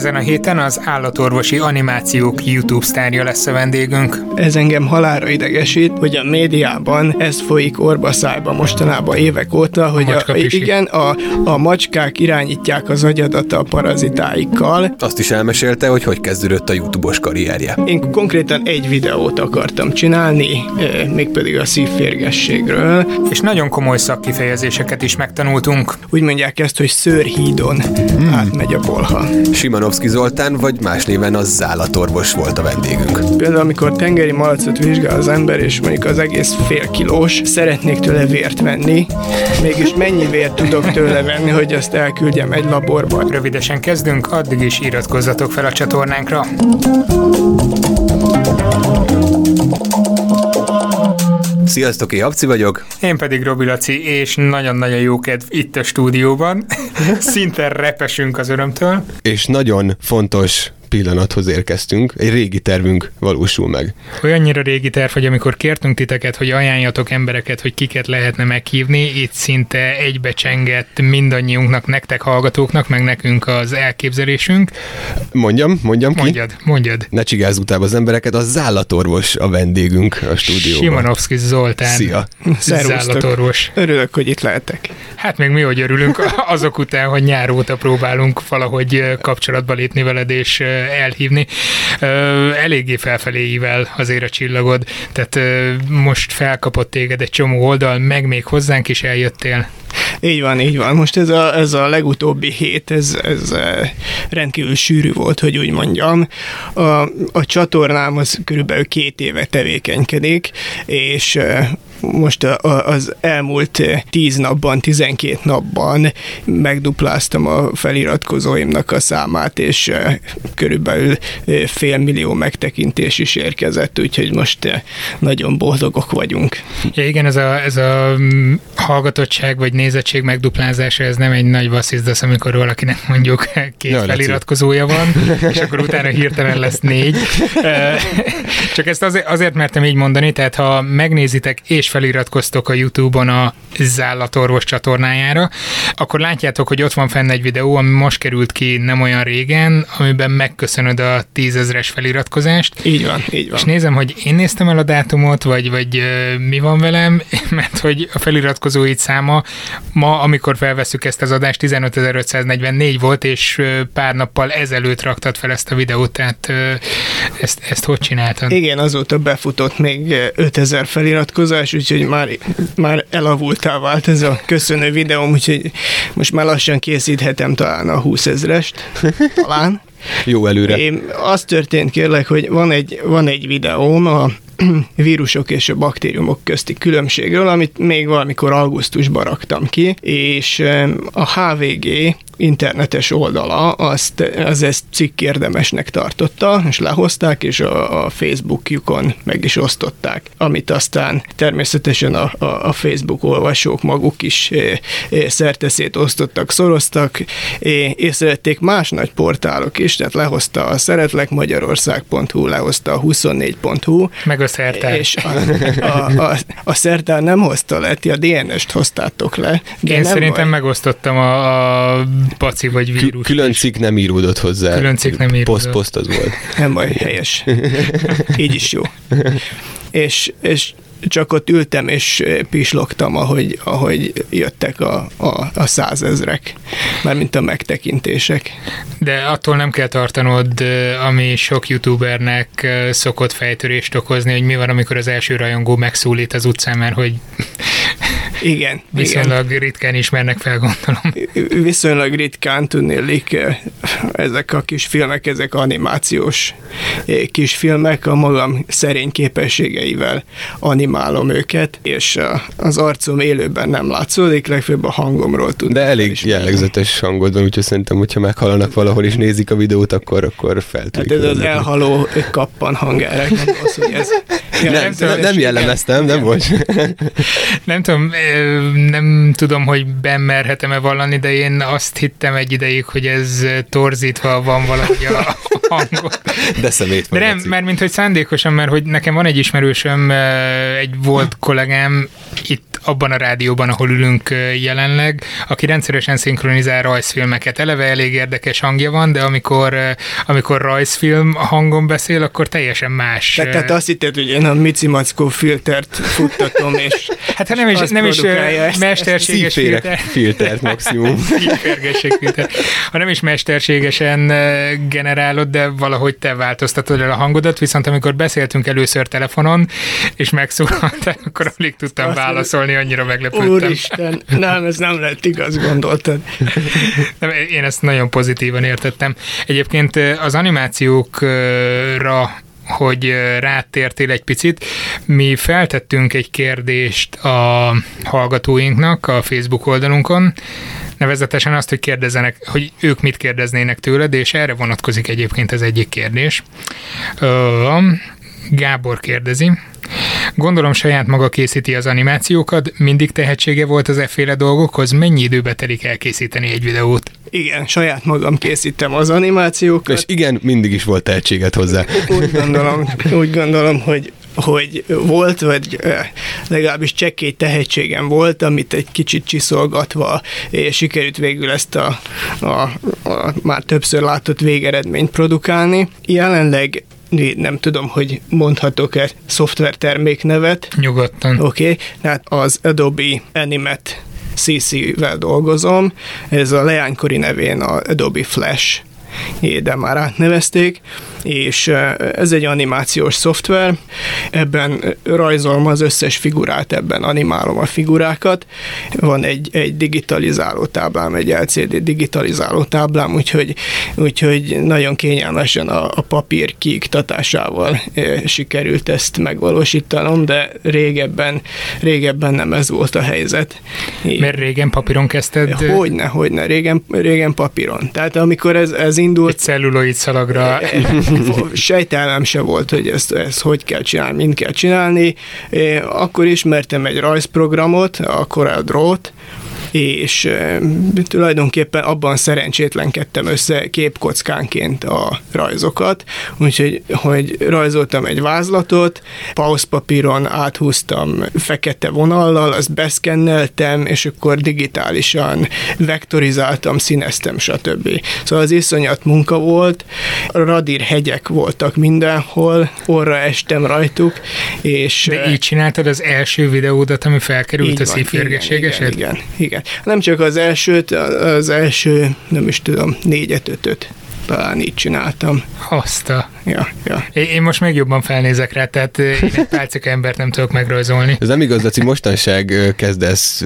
Ezen a héten az állatorvosi animációk YouTube sztárja lesz a vendégünk. Ez engem halára idegesít, hogy a médiában ez folyik orbaszájba mostanában évek óta, hogy a, igen, a, a macskák irányítják az agyadat a parazitáikkal. Azt is elmesélte, hogy hogy kezdődött a YouTube-os karrierje. Én konkrétan egy videót akartam csinálni, mégpedig a szívférgességről. És nagyon komoly szakkifejezéseket is megtanultunk. Úgy mondják ezt, hogy szőrhídon hmm. átmegy a bolha. Simanovszki Zoltán, vagy más néven az zállatorvos volt a vendégünk. Például, amikor tengeri malacot vizsgál az ember, és mondjuk az egész fél kilós, szeretnék tőle vért venni, mégis mennyi vért tudok tőle venni, hogy azt elküldjem egy laborba. Rövidesen kezdünk, addig is iratkozzatok fel a csatornánkra. Sziasztok, én Habci vagyok. Én pedig Robi Laci, és nagyon-nagyon jó kedv itt a stúdióban. Szinte repesünk az örömtől. És nagyon fontos pillanathoz érkeztünk, egy régi tervünk valósul meg. Olyannyira régi terv, hogy amikor kértünk titeket, hogy ajánljatok embereket, hogy kiket lehetne meghívni, itt szinte egybecsengett mindannyiunknak, nektek hallgatóknak, meg nekünk az elképzelésünk. Mondjam, mondjam ki? Mondjad, mondjad. Ne csigázz utána az embereket, a zállatorvos a vendégünk a stúdióban. Simanovszki Zoltán. Szia. Zállatorvos. Örülök, hogy itt lehetek. Hát még mi, hogy örülünk azok után, hogy nyár óta próbálunk valahogy kapcsolatba lépni veled, és elhívni. Eléggé felfelé ível azért a csillagod, tehát most felkapott téged egy csomó oldal, meg még hozzánk is eljöttél. Így van, így van. Most ez a, ez a legutóbbi hét, ez, ez rendkívül sűrű volt, hogy úgy mondjam. A, a csatornám az körülbelül két éve tevékenykedik, és most az elmúlt 10 napban, 12 napban megdupláztam a feliratkozóimnak a számát, és körülbelül fél millió megtekintés is érkezett, úgyhogy most nagyon boldogok vagyunk. Ja, igen, ez a, ez a mm, hallgatottság vagy nézettség megduplázása, ez nem egy nagy vasszizdasz, amikor valakinek mondjuk két ja, feliratkozója van, és akkor utána hirtelen lesz négy. Csak ezt azért, azért mertem így mondani, tehát ha megnézitek és feliratkoztok a YouTube-on a Zállatorvos csatornájára, akkor látjátok, hogy ott van fenn egy videó, ami most került ki nem olyan régen, amiben megköszönöd a tízezres feliratkozást. Így van, így van. És nézem, hogy én néztem el a dátumot, vagy, vagy mi van velem, mert hogy a feliratkozóid száma ma, amikor felveszük ezt az adást, 15.544 volt, és pár nappal ezelőtt raktad fel ezt a videót, tehát ezt, ezt hogy csináltad? Igen, azóta befutott még 5000 feliratkozás, úgyhogy már, már elavultá vált ez a köszönő videóm, úgyhogy most már lassan készíthetem talán a 20 ezrest, talán. Jó előre. Én, az történt kérlek, hogy van egy, van egy videóm a vírusok és a baktériumok közti különbségről, amit még valamikor augusztusban raktam ki, és a HVG internetes oldala azt, az ezt cikk érdemesnek tartotta, és lehozták, és a, a Facebookjukon meg is osztották, amit aztán természetesen a, a, a Facebook olvasók maguk is e, e, szerteszét osztottak, szoroztak, és szerették más nagy portálok is, tehát lehozta a szeretlekmagyarország.hu, lehozta a 24.hu. Meg a szertár. És a, a, a, a szertár nem hozta le, ti a DNS-t hoztátok le. De Én szerintem baj. megosztottam a, a paci vagy vírus. Külön cikk nem íródott hozzá. Külön cikk nem íródott. Poszt, poszt az volt. Nem baj, helyes. Így is jó. És, és csak ott ültem és pislogtam, ahogy, ahogy jöttek a, a, a százezrek, mint a megtekintések. De attól nem kell tartanod, ami sok youtubernek szokott fejtörést okozni, hogy mi van, amikor az első rajongó megszólít az utcán, mert hogy igen. Viszonylag igen. ritkán ismernek fel, gondolom. Viszonylag ritkán tudnélik ezek a kis filmek, ezek animációs kis filmek, a magam szerény képességeivel animálom őket, és az arcom élőben nem látszódik, legfőbb a hangomról tud. De elég ismerni. jellegzetes hangod van, úgyhogy szerintem, hogyha meghalanak valahol és nézik a videót, akkor, akkor feltűnik. Hát ez az elhaló kappan hangárek, nem az, hogy ez... Ja, nem, nem, nem jellemeztem, nem volt. nem tudom, nem tudom, hogy bemerhetem-e vallani, de én azt hittem egy ideig, hogy ez torzítva van valahogy a hangot. De szemét De nem, mert mint hogy szándékosan, mert hogy nekem van egy ismerősöm, egy volt kollégám itt abban a rádióban, ahol ülünk jelenleg, aki rendszeresen szinkronizál rajzfilmeket. Eleve elég érdekes hangja van, de amikor, amikor rajzfilm hangon beszél, akkor teljesen más. Te, tehát azt hitted, hogy én a Mici Mackó filtert futtatom, és Hát nem is, nem is mesterséges filter. filtert maximum. filtert. Ha nem is mesterségesen generálod, de valahogy te változtatod el a hangodat, viszont amikor beszéltünk először telefonon, és megszólaltál, akkor alig tudtam válaszolni, annyira meglepődtem. Úristen, nem, ez nem lett igaz, gondoltad. Nem, én ezt nagyon pozitívan értettem. Egyébként az animációkra hogy rátértél egy picit. Mi feltettünk egy kérdést a hallgatóinknak a Facebook oldalunkon, nevezetesen azt, hogy kérdezzenek, hogy ők mit kérdeznének tőled, és erre vonatkozik egyébként az egyik kérdés. Gábor kérdezi, Gondolom saját maga készíti az animációkat, mindig tehetsége volt az efféle dolgokhoz, mennyi időbe telik elkészíteni egy videót? Igen, saját magam készítem az animációkat. És igen, mindig is volt tehetséget hozzá. Úgy gondolom, úgy gondolom hogy hogy volt, vagy legalábbis csekély tehetségem volt, amit egy kicsit csiszolgatva és sikerült végül ezt a, a, a már többször látott végeredményt produkálni. Jelenleg nem tudom, hogy mondhatok-e szoftvertermék nevet. Nyugodtan. Oké, okay. tehát az Adobe Animate CC-vel dolgozom, ez a leánykori nevén a Adobe Flash de már átnevezték, és ez egy animációs szoftver, ebben rajzolom az összes figurát, ebben animálom a figurákat, van egy, egy digitalizáló táblám, egy LCD digitalizáló táblám, úgyhogy, úgyhogy nagyon kényelmesen a, a papír kiiktatásával e, sikerült ezt megvalósítanom, de régebben, régebben nem ez volt a helyzet. Mert régen papíron kezdted? Hogyne, hogyne, régen, régen papíron. Tehát amikor ez, ez indult... Egy celluloid szalagra sejtelmem se volt, hogy ezt, ezt hogy kell csinálni, mind kell csinálni. Akkor ismertem egy rajzprogramot, a CorelDRAW-t, és tulajdonképpen abban szerencsétlenkedtem össze képkockánként a rajzokat, úgyhogy hogy rajzoltam egy vázlatot, pauszpapíron áthúztam fekete vonallal, azt beszkenneltem, és akkor digitálisan vektorizáltam, színeztem, stb. Szóval az iszonyat munka volt, radír hegyek voltak mindenhol, orra estem rajtuk, és... De így csináltad az első videódat, ami felkerült a szívférgességeset? Igen, igen, igen. Nem csak az elsőt, az első, nem is tudom, négyet, ötöt talán így csináltam. Azt a... Ja, ja. Én most még jobban felnézek rá, tehát én egy pálcika embert nem tudok megrajzolni. Ez nem igaz, Laci, mostanság kezdesz,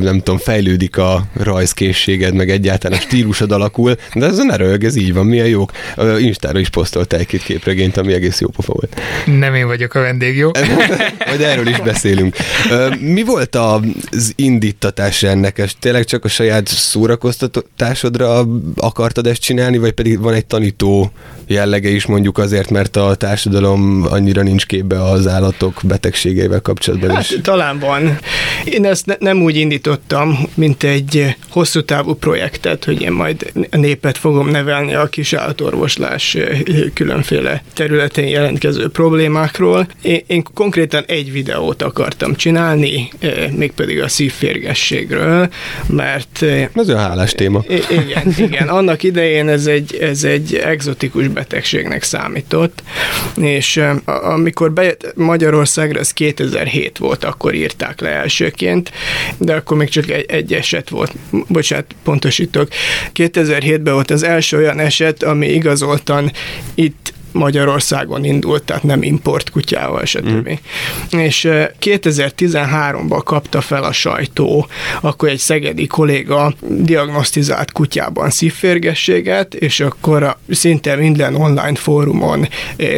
nem tudom, fejlődik a rajzkészséged, meg egyáltalán a stílusod alakul, de ez ne rög, ez így van, milyen jók. Instára is posztoltál egy-két képregényt, ami egész jó pofa volt. Nem én vagyok a vendég, jó? Majd erről is beszélünk. Mi volt az indítatás ennek? Tényleg csak a saját szórakoztatásodra akartad ezt csinálni, vagy pedig van egy tanító jellege is mondjuk azért, mert a társadalom annyira nincs képbe az állatok betegségeivel kapcsolatban hát, is. talán van. Én ezt ne, nem úgy indítottam, mint egy hosszú távú projektet, hogy én majd a népet fogom nevelni a kis állatorvoslás különféle területén jelentkező problémákról. Én, én konkrétan egy videót akartam csinálni, mégpedig a szívférgességről, mert... Ez a hálás téma. Igen, igen. Annak idején ez egy, ez egy egzotikus betegségnek számított, és amikor bejött Magyarországra, ez 2007 volt, akkor írták le elsőként, de akkor még csak egy, egy eset volt. Bocsát, pontosítok. 2007-ben volt az első olyan eset, ami igazoltan itt Magyarországon indult, tehát nem import kutyával, stb. Mm. És 2013-ban kapta fel a sajtó, akkor egy szegedi kolléga diagnosztizált kutyában szívférgességet, és akkor a, szinte minden online fórumon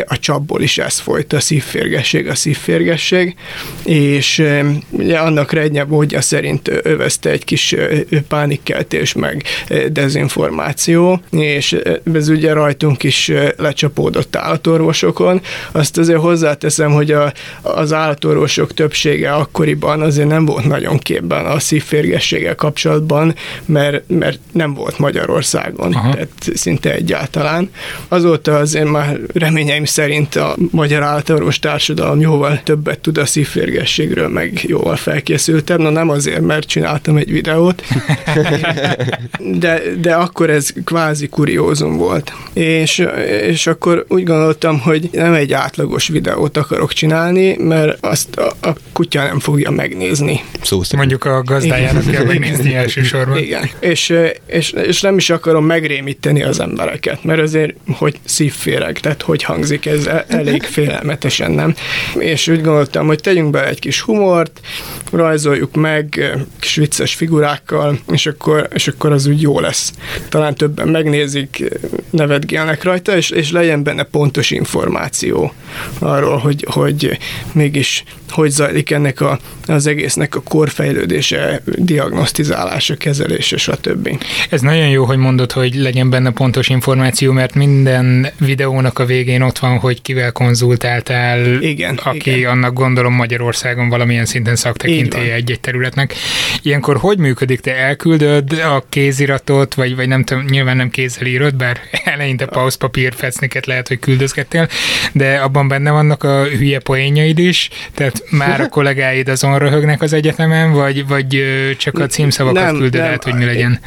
a csapból is ez folyt, a szívférgesség, a szívférgesség, és ugye annak rednye módja szerint övezte egy kis pánikkeltés, meg dezinformáció, és ez ugye rajtunk is lecsapódott adott állatorvosokon. Azt azért hozzáteszem, hogy a, az állatorvosok többsége akkoriban azért nem volt nagyon képben a szívférgességgel kapcsolatban, mert, mert nem volt Magyarországon, Aha. tehát szinte egyáltalán. Azóta azért már reményeim szerint a magyar állatorvos társadalom jóval többet tud a szívférgességről, meg jóval felkészültem. Na nem azért, mert csináltam egy videót, de, de akkor ez kvázi kuriózum volt. És, és akkor úgy gondoltam, hogy nem egy átlagos videót akarok csinálni, mert azt a, a kutya nem fogja megnézni. Szó Mondjuk a gazdájának Igen. kell megnézni elsősorban. Igen. És, és, és nem is akarom megrémíteni az embereket, mert azért, hogy szívféreg, tehát hogy hangzik ez e- elég félelmetesen, nem? És úgy gondoltam, hogy tegyünk be egy kis humort, rajzoljuk meg kis vicces figurákkal, és akkor, és akkor az úgy jó lesz. Talán többen megnézik, nevetgélnek rajta, és, és legyen benne pontos információ arról, hogy, hogy mégis hogy zajlik ennek a, az egésznek a korfejlődése, diagnosztizálása, kezelése, stb. Ez nagyon jó, hogy mondod, hogy legyen benne pontos információ, mert minden videónak a végén ott van, hogy kivel konzultáltál, igen, aki igen. annak gondolom Magyarországon valamilyen szinten szaktekintélye egy-egy területnek. Ilyenkor hogy működik? Te elküldöd a kéziratot, vagy, vagy nem tudom, nyilván nem kézzel írod, bár eleinte pauszpapír fecniket lehet, hogy küldözgettél, de abban benne vannak a hülye poénjaid is, tehát már a kollégáid azon röhögnek az egyetemen, vagy, vagy csak a címszavakat nem, küldöd nem, át, hogy mi legyen?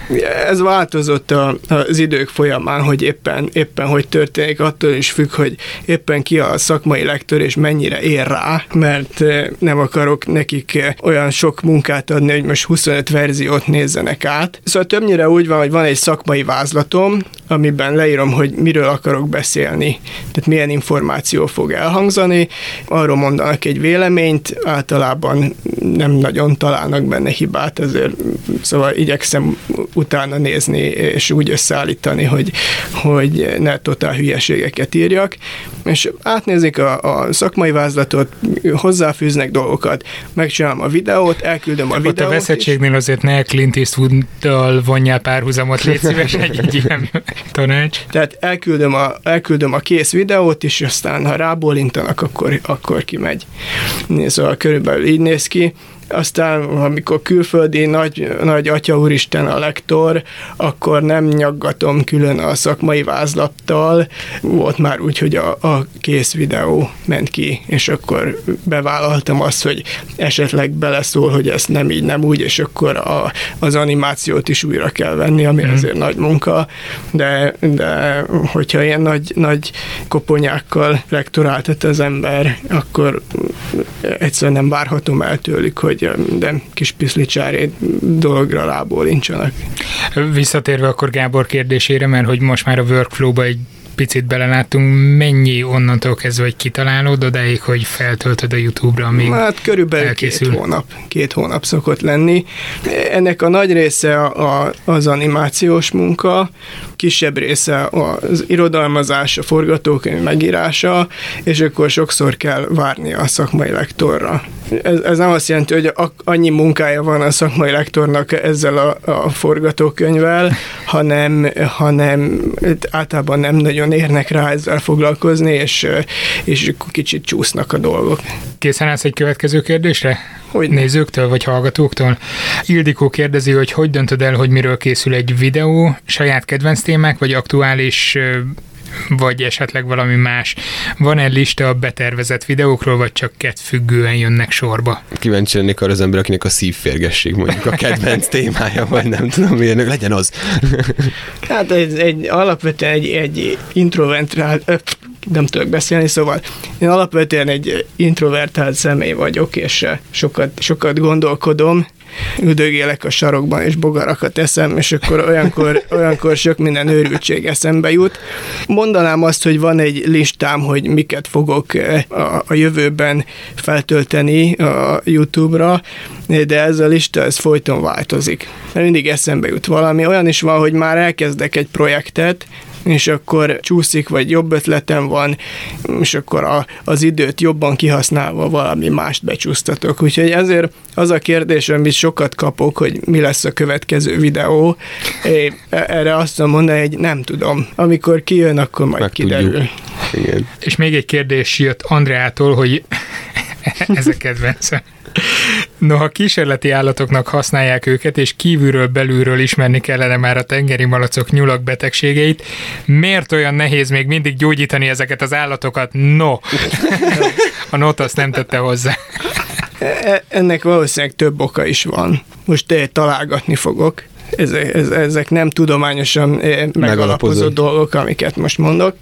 Ez változott a, az idők folyamán, hogy éppen, éppen hogy történik, attól is függ, hogy éppen ki a szakmai lektor, és mennyire ér rá, mert nem akarok nekik olyan sok munkát adni, hogy most 25 verziót nézzenek át. Szóval többnyire úgy van, hogy van egy szakmai vázlatom, amiben leírom, hogy miről akarok beszélni, tehát milyen információ fog elhangzani, arról mondanak egy véleményt, általában nem nagyon találnak benne hibát, ezért szóval igyekszem utána nézni és úgy összeállítani, hogy, hogy ne totál hülyeségeket írjak, és átnézik a, a szakmai vázlatot, hozzáfűznek dolgokat, megcsinálom a videót, elküldöm a Ott videót. a veszettségnél azért ne Clint Eastwood-dal vonjál párhuzamot, légy szíves egy, egy ilyen tanács. Tehát elküldöm a, elküldöm a kész videót, és aztán ha rábólintanak, akkor, akkor kimegy. Szóval körülbelül így néz ki aztán amikor külföldi nagy, nagy atya úristen a lektor, akkor nem nyaggatom külön a szakmai vázlattal, volt már úgy, hogy a, a kész videó ment ki, és akkor bevállaltam azt, hogy esetleg beleszól, hogy ezt nem így, nem úgy, és akkor a, az animációt is újra kell venni, ami mm. azért nagy munka, de, de hogyha ilyen nagy, nagy koponyákkal lektoráltat az ember, akkor egyszerűen nem várhatom el tőlük, hogy hogy minden kis piszlicsári dologra rábólincsanak. Visszatérve akkor Gábor kérdésére, mert hogy most már a workflow-ba egy picit beleláttunk, mennyi onnantól kezdve, hogy kitalálod odáig, hogy feltöltöd a YouTube-ra, amíg Hát körülbelül elkészül. két hónap, két hónap szokott lenni. Ennek a nagy része a, az animációs munka, kisebb része az irodalmazás, a forgatókönyv megírása, és akkor sokszor kell várni a szakmai lektorra. Ez, ez nem azt jelenti, hogy annyi munkája van a szakmai lektornak ezzel a, a forgatókönyvvel, hanem, hanem általában nem nagyon érnek rá ezzel foglalkozni, és, és kicsit csúsznak a dolgok. Készen állsz egy következő kérdésre? Hogy nézőktől vagy hallgatóktól. Ildikó kérdezi, hogy hogy döntöd el, hogy miről készül egy videó, saját kedvenc témák, vagy aktuális vagy esetleg valami más. Van-e lista a betervezett videókról, vagy csak függően jönnek sorba? Kíváncsi lennék arra az ember, akinek a szívférgesség mondjuk a kedvenc témája, vagy nem tudom, milyen, legyen az. hát egy, egy alapvetően egy, egy introvertált, nem tudok beszélni, szóval én alapvetően egy introvertált személy vagyok, és sokat, sokat gondolkodom, üdögélek a sarokban, és bogarakat eszem, és akkor olyankor, olyankor sok minden őrültség eszembe jut. Mondanám azt, hogy van egy listám, hogy miket fogok eh, a, a jövőben feltölteni a YouTube-ra, de ez a lista, ez folyton változik. Mindig eszembe jut valami. Olyan is van, hogy már elkezdek egy projektet, és akkor csúszik, vagy jobb ötletem van, és akkor a, az időt jobban kihasználva valami mást becsúsztatok. Úgyhogy ezért az a kérdés, amit sokat kapok, hogy mi lesz a következő videó, én erre azt mondom mondani, hogy nem tudom. Amikor kijön, akkor majd Meg kiderül. Tudjuk. Igen. És még egy kérdés jött Andreától, hogy ez a kedvencem. Noha kísérleti állatoknak használják őket, és kívülről belülről ismerni kellene már a tengeri malacok nyulak betegségeit, miért olyan nehéz még mindig gyógyítani ezeket az állatokat? No! A not azt nem tette hozzá. E, ennek valószínűleg több oka is van. Most találgatni fogok ezek, ezek nem tudományosan eh, megalapozott dolgok, amiket most mondok.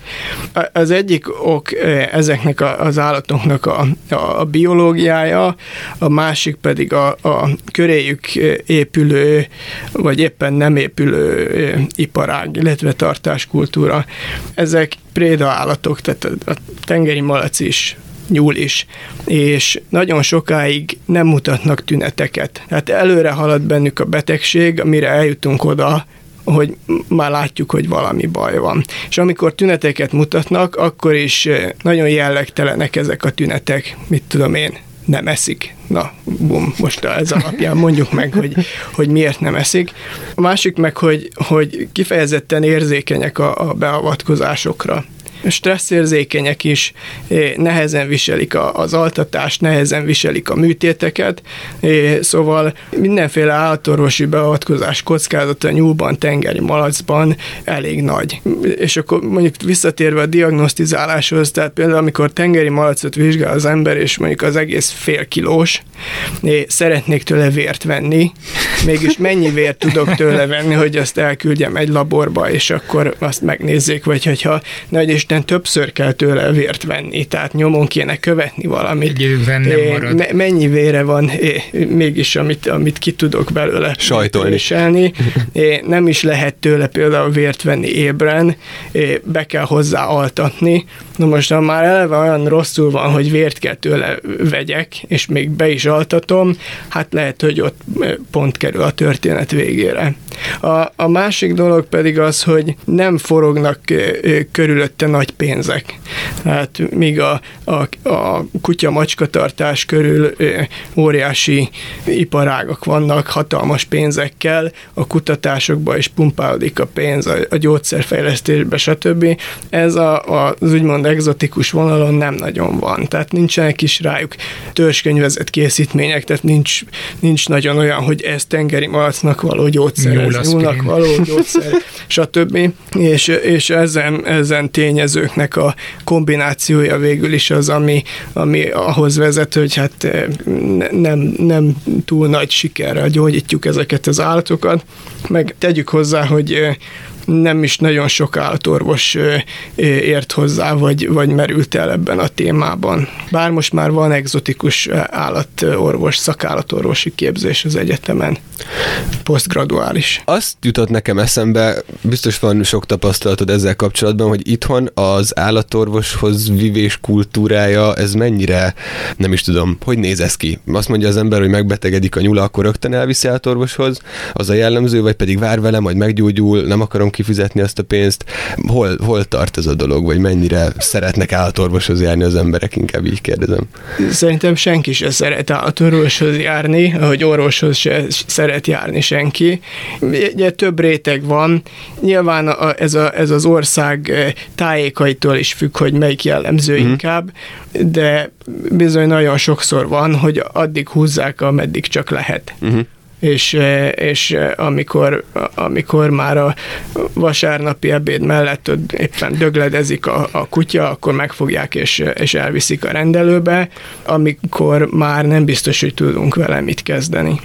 Az egyik ok eh, ezeknek az állatoknak a, a biológiája, a másik pedig a, a köréjük eh, épülő, vagy éppen nem épülő iparág, illetve tartáskultúra. Ezek préda állatok, tehát a tengeri malac is nyúl is, és nagyon sokáig nem mutatnak tüneteket. Tehát előre halad bennük a betegség, amire eljutunk oda, hogy már látjuk, hogy valami baj van. És amikor tüneteket mutatnak, akkor is eh, nagyon jellegtelenek ezek a tünetek, mit tudom én, nem eszik. Na, bum, most ez alapján mondjuk meg, hogy, hogy miért nem eszik. A másik meg, hogy, hogy kifejezetten érzékenyek a, a beavatkozásokra stresszérzékenyek is eh, nehezen viselik az altatást, nehezen viselik a műtéteket, eh, szóval mindenféle állatorvosi beavatkozás kockázata nyúlban, tengeri malacban elég nagy. És akkor mondjuk visszatérve a diagnosztizáláshoz, tehát például amikor tengeri malacot vizsgál az ember, és mondjuk az egész fél kilós, eh, szeretnék tőle vért venni, mégis mennyi vért tudok tőle venni, hogy azt elküldjem egy laborba, és akkor azt megnézzék, vagy hogyha nagy és Isten többször kell tőle vért venni, tehát nyomon kéne követni valamit. Marad. Mennyi vére van mégis, amit, amit ki tudok belőle sajtolni. Viselni. Nem is lehet tőle például vért venni ébren, be kell hozzá altatni. Na most, ha már eleve olyan rosszul van, hogy vért kell tőle vegyek, és még be is altatom, hát lehet, hogy ott pont kerül a történet végére. A, a másik dolog pedig az, hogy nem forognak körülötte nagy pénzek. Hát míg a, a, a kutya-macska tartás körül óriási iparágak vannak hatalmas pénzekkel, a kutatásokba is pumpálódik a pénz, a, a gyógyszerfejlesztésbe, stb. Ez a, a, az úgymond egzotikus vonalon nem nagyon van. Tehát nincsenek is rájuk törzskönyvezett készítmények, tehát nincs, nincs nagyon olyan, hogy ez tengeri malacnak való gyógyszer, ez nyúlnak való gyógyszer, stb. És, és ezen, ezen tényezőknek a kombinációja végül is az, ami, ami ahhoz vezet, hogy hát eh, nem, nem túl nagy sikerrel gyógyítjuk ezeket az állatokat, meg tegyük hozzá, hogy eh, nem is nagyon sok állatorvos ért hozzá, vagy, vagy merült el ebben a témában. Bár most már van egzotikus állatorvos, szakállatorvosi képzés az egyetemen, posztgraduális. Azt jutott nekem eszembe, biztos van sok tapasztalatod ezzel kapcsolatban, hogy itthon az állatorvoshoz vivés kultúrája, ez mennyire, nem is tudom, hogy néz ez ki? Azt mondja az ember, hogy megbetegedik a nyula, akkor rögtön elviszi állatorvoshoz, az a jellemző, vagy pedig vár vele, majd meggyógyul, nem akarom kifizetni azt a pénzt. Hol, hol tart ez a dolog, vagy mennyire szeretnek állatorvoshoz járni az emberek, inkább így kérdezem. Szerintem senki se szeret állatorvoshoz járni, ahogy orvoshoz se szeret járni senki. Ugye több réteg van. Nyilván a, ez, a, ez az ország eh, tájékaitól is függ, hogy melyik jellemző mm. inkább, de bizony nagyon sokszor van, hogy addig húzzák, ameddig csak lehet. Mm-hmm és, eh, és eh, amikor, amikor már a vasárnapi ebéd mellett éppen dögledezik a, a kutya, akkor megfogják és, és elviszik a rendelőbe, amikor már nem biztos, hogy tudunk vele mit kezdeni.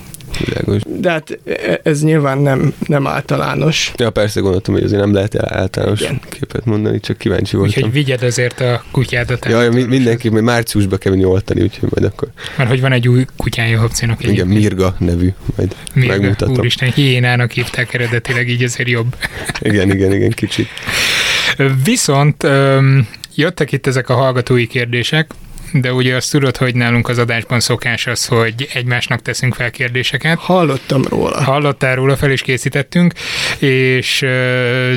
Világos. De hát e, ez nyilván nem, nem általános. Ja, persze gondoltam, hogy azért nem lehet általános Igen. képet mondani, csak kíváncsi voltam. Úgyhogy vigyed azért a kutyádat. Ja, mi, mindenki, majd márciusban kell vinni oltani, úgyhogy majd akkor. Mert hogy van egy új kutyája Hopcinak. Igen, Mirga nevű, majd Mirga, megmutatom. Úristen, hiénának hívták eredetileg, így azért jobb. igen, igen, igen, kicsit. Viszont jöttek itt ezek a hallgatói kérdések, de ugye azt tudod, hogy nálunk az adásban szokás az, hogy egymásnak teszünk fel kérdéseket. Hallottam róla. Hallottál róla, fel is készítettünk, és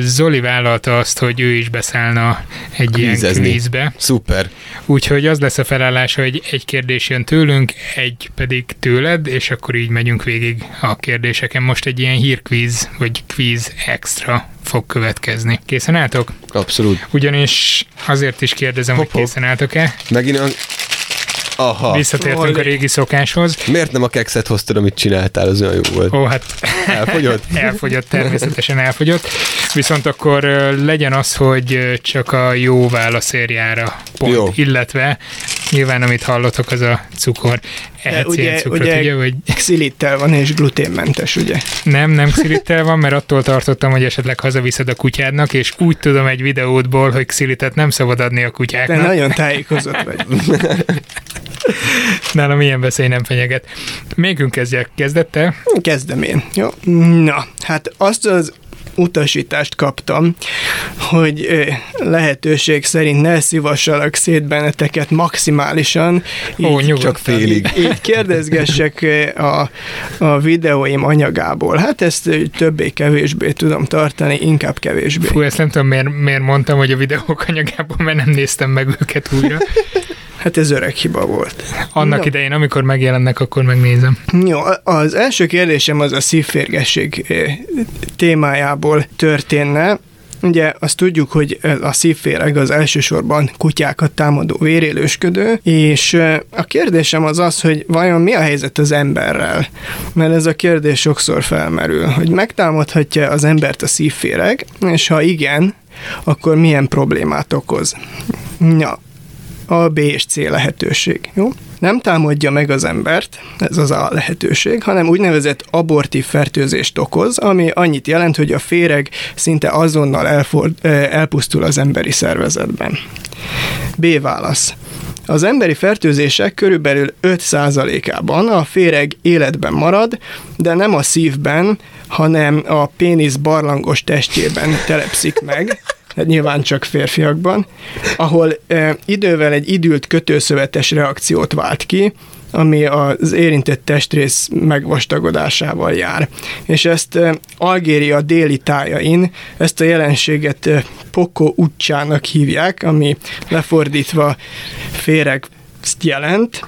Zoli vállalta azt, hogy ő is beszállna egy Kvízezni. ilyen kvízbe. Szuper. Úgyhogy az lesz a felállás, hogy egy kérdés jön tőlünk, egy pedig tőled, és akkor így megyünk végig a kérdéseken. Most egy ilyen hírkvíz, vagy kvíz extra fog következni. Készen álltok? Abszolút. Ugyanis azért is kérdezem, Hop, hogy készen álltok-e. Megint a Aha. Visszatértünk a régi szokáshoz. Miért nem a kekszet hoztad, amit csináltál, az olyan jó volt? Ó, hát elfogyott? elfogyott, természetesen elfogyott. Viszont akkor legyen az, hogy csak a jó válaszérjára pont, jó. illetve nyilván amit hallotok, az a cukor. Ehetsz ugye, ilyen cukrot, ugye, ugye vagy... xilittel van és gluténmentes, ugye? Nem, nem xilittel van, mert attól tartottam, hogy esetleg hazaviszed a kutyádnak, és úgy tudom egy videódból, hogy xilitet nem szabad adni a kutyáknak. De nagyon tájékozott vagy. Nálam ilyen veszély nem fenyeget. Mégünk kezdjek. Kezdette? Kezdem én. Jó. Na, hát azt az utasítást kaptam, hogy lehetőség szerint ne szívassalak szét benneteket maximálisan. Ó, így, csak félig. Így kérdezgessek a, a videóim anyagából. Hát ezt többé-kevésbé tudom tartani, inkább kevésbé. Fú, ezt nem tudom, miért, miért mondtam, hogy a videók anyagából, mert nem néztem meg őket újra. Hát ez öreg hiba volt. Annak no. idején, amikor megjelennek, akkor megnézem. Jó, az első kérdésem az a szívférgesség eh, témájából történne. Ugye azt tudjuk, hogy a szívféreg az elsősorban kutyákat támadó vérélősködő, és eh, a kérdésem az az, hogy vajon mi a helyzet az emberrel? Mert ez a kérdés sokszor felmerül, hogy megtámadhatja az embert a szívféreg, és ha igen, akkor milyen problémát okoz? Ja, a B és C lehetőség. Jó? Nem támadja meg az embert, ez az a lehetőség, hanem úgynevezett abortív fertőzést okoz, ami annyit jelent, hogy a féreg szinte azonnal elford, elpusztul az emberi szervezetben. B válasz. Az emberi fertőzések körülbelül 5%-ában a féreg életben marad, de nem a szívben, hanem a pénisz barlangos testjében telepszik meg, nyilván csak férfiakban, ahol idővel egy idült kötőszövetes reakciót vált ki, ami az érintett testrész megvastagodásával jár. És ezt Algéria déli tájain, ezt a jelenséget Poko utcának hívják, ami lefordítva féreg jelent,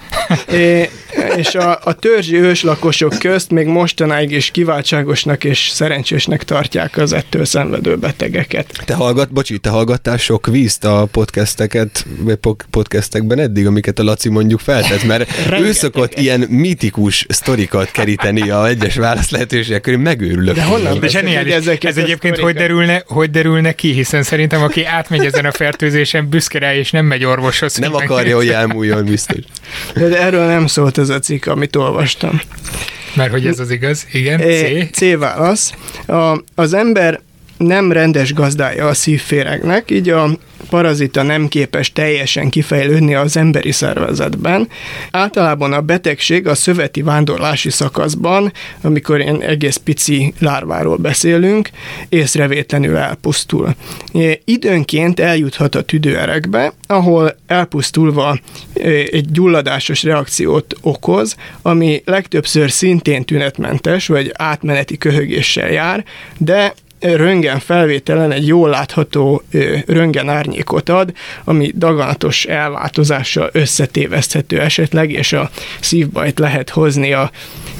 és a, a törzsi őslakosok közt még mostanáig is kiváltságosnak és szerencsésnek tartják az ettől szenvedő betegeket. Te hallgat, bocsi, te hallgattál sok vízt a podcasteket, vagy podcastekben eddig, amiket a Laci mondjuk feltett, mert ő szokott ilyen mítikus sztorikat keríteni a egyes válasz lehetőségek körül, megőrülök. De honnan De zseniális. Ez egyébként hogy derülne, hogy derülne ki, hiszen szerintem aki átmegy ezen a fertőzésen, büszke rá, és nem megy orvoshoz. Nem akarja, hogy elmúljon biztos. De, de erről nem szólt ez a cikk, amit olvastam. Mert hogy ez az igaz, igen, C. C válasz. A, az ember nem rendes gazdája a szívféregnek, így a parazita nem képes teljesen kifejlődni az emberi szervezetben. Általában a betegség a szöveti vándorlási szakaszban, amikor ilyen egész pici lárváról beszélünk, észrevétlenül elpusztul. Időnként eljuthat a tüdőerekbe, ahol elpusztulva egy gyulladásos reakciót okoz, ami legtöbbször szintén tünetmentes, vagy átmeneti köhögéssel jár, de röngen felvételen egy jól látható röngen árnyékot ad, ami daganatos elváltozással összetéveszthető esetleg, és a szívbajt lehet hozni a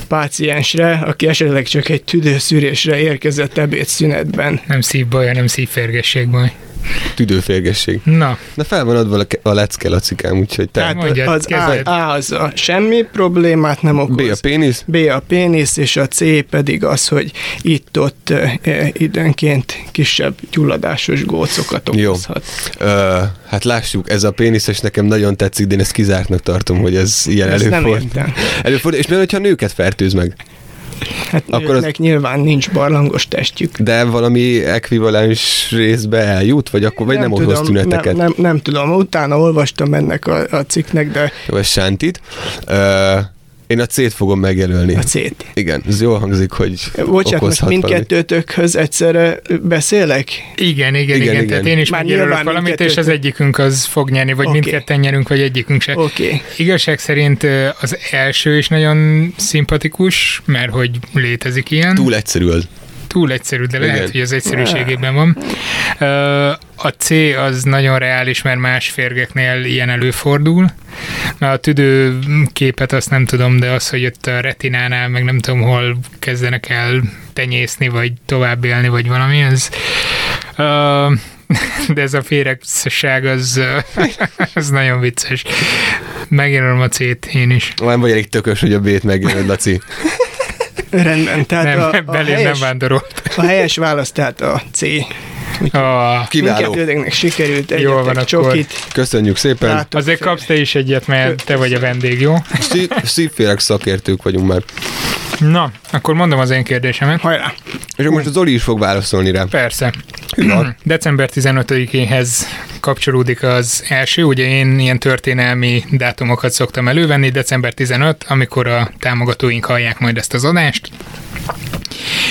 páciensre, aki esetleg csak egy tüdőszűrésre érkezett ebédszünetben. Nem szívbaj, hanem szívférgességbaj tüdőférgesség. Na. Na fel van adva a lecke, Lacikám, úgyhogy te... Hát az a, a, az a semmi problémát nem okoz. B a pénisz? B a pénisz, és a C pedig az, hogy itt-ott e, időnként kisebb gyulladásos gócokat okozhat. Jó. Ö, hát lássuk, ez a péniszes nekem nagyon tetszik, de én ezt kizártnak tartom, hogy ez ilyen előfordul. Előfordul, és mi, hogyha nőket fertőz meg? Hát akkor az... nyilván nincs barlangos testjük. De valami ekvivalens részbe eljut, vagy akkor vagy nem, nem okoz tüneteket? Nem, nem, nem tudom, utána olvastam ennek a, a cikknek, de... Jó, ez sántit. Uh, én a C-t fogom megjelölni. A C-t. Igen, ez jól hangzik, hogy Bocsánat, most mindkettőtökhöz egyszerre beszélek? Igen, igen, igen. igen. igen. Tehát én is Már megjelölök valamit, és az egyikünk az fog nyerni, vagy okay. mindketten nyerünk, vagy egyikünk se. Okay. Igazság szerint az első is nagyon szimpatikus, mert hogy létezik ilyen. Túl egyszerű az túl egyszerű, de lehet, Igen. hogy az egyszerűségében van. A C az nagyon reális, mert más férgeknél ilyen előfordul. A tüdőképet azt nem tudom, de az, hogy ott a retinánál, meg nem tudom hol kezdenek el tenyészni, vagy tovább élni, vagy valami, ez de ez a féregság az, az nagyon vicces. Megjelölöm a C-t én is. Nem vagy elég tökös, hogy a B-t megjelöd, Laci. Rendben, tehát nem, a, a, helyes, nem vándorolt. A helyes válasz tehát a C. Oh, Kiváló. Mindkettőtöknek sikerült Jól van csokit. Köszönjük szépen. Látok Azért kapsz te is egyet, mert te vagy a vendég, jó? Szívfélek szakértők vagyunk már. Na, akkor mondom az én kérdésemet. Hajrá! És most az Oli is fog válaszolni rá. Persze. December 15-éhez kapcsolódik az első, ugye én ilyen történelmi dátumokat szoktam elővenni, december 15, amikor a támogatóink hallják majd ezt az adást.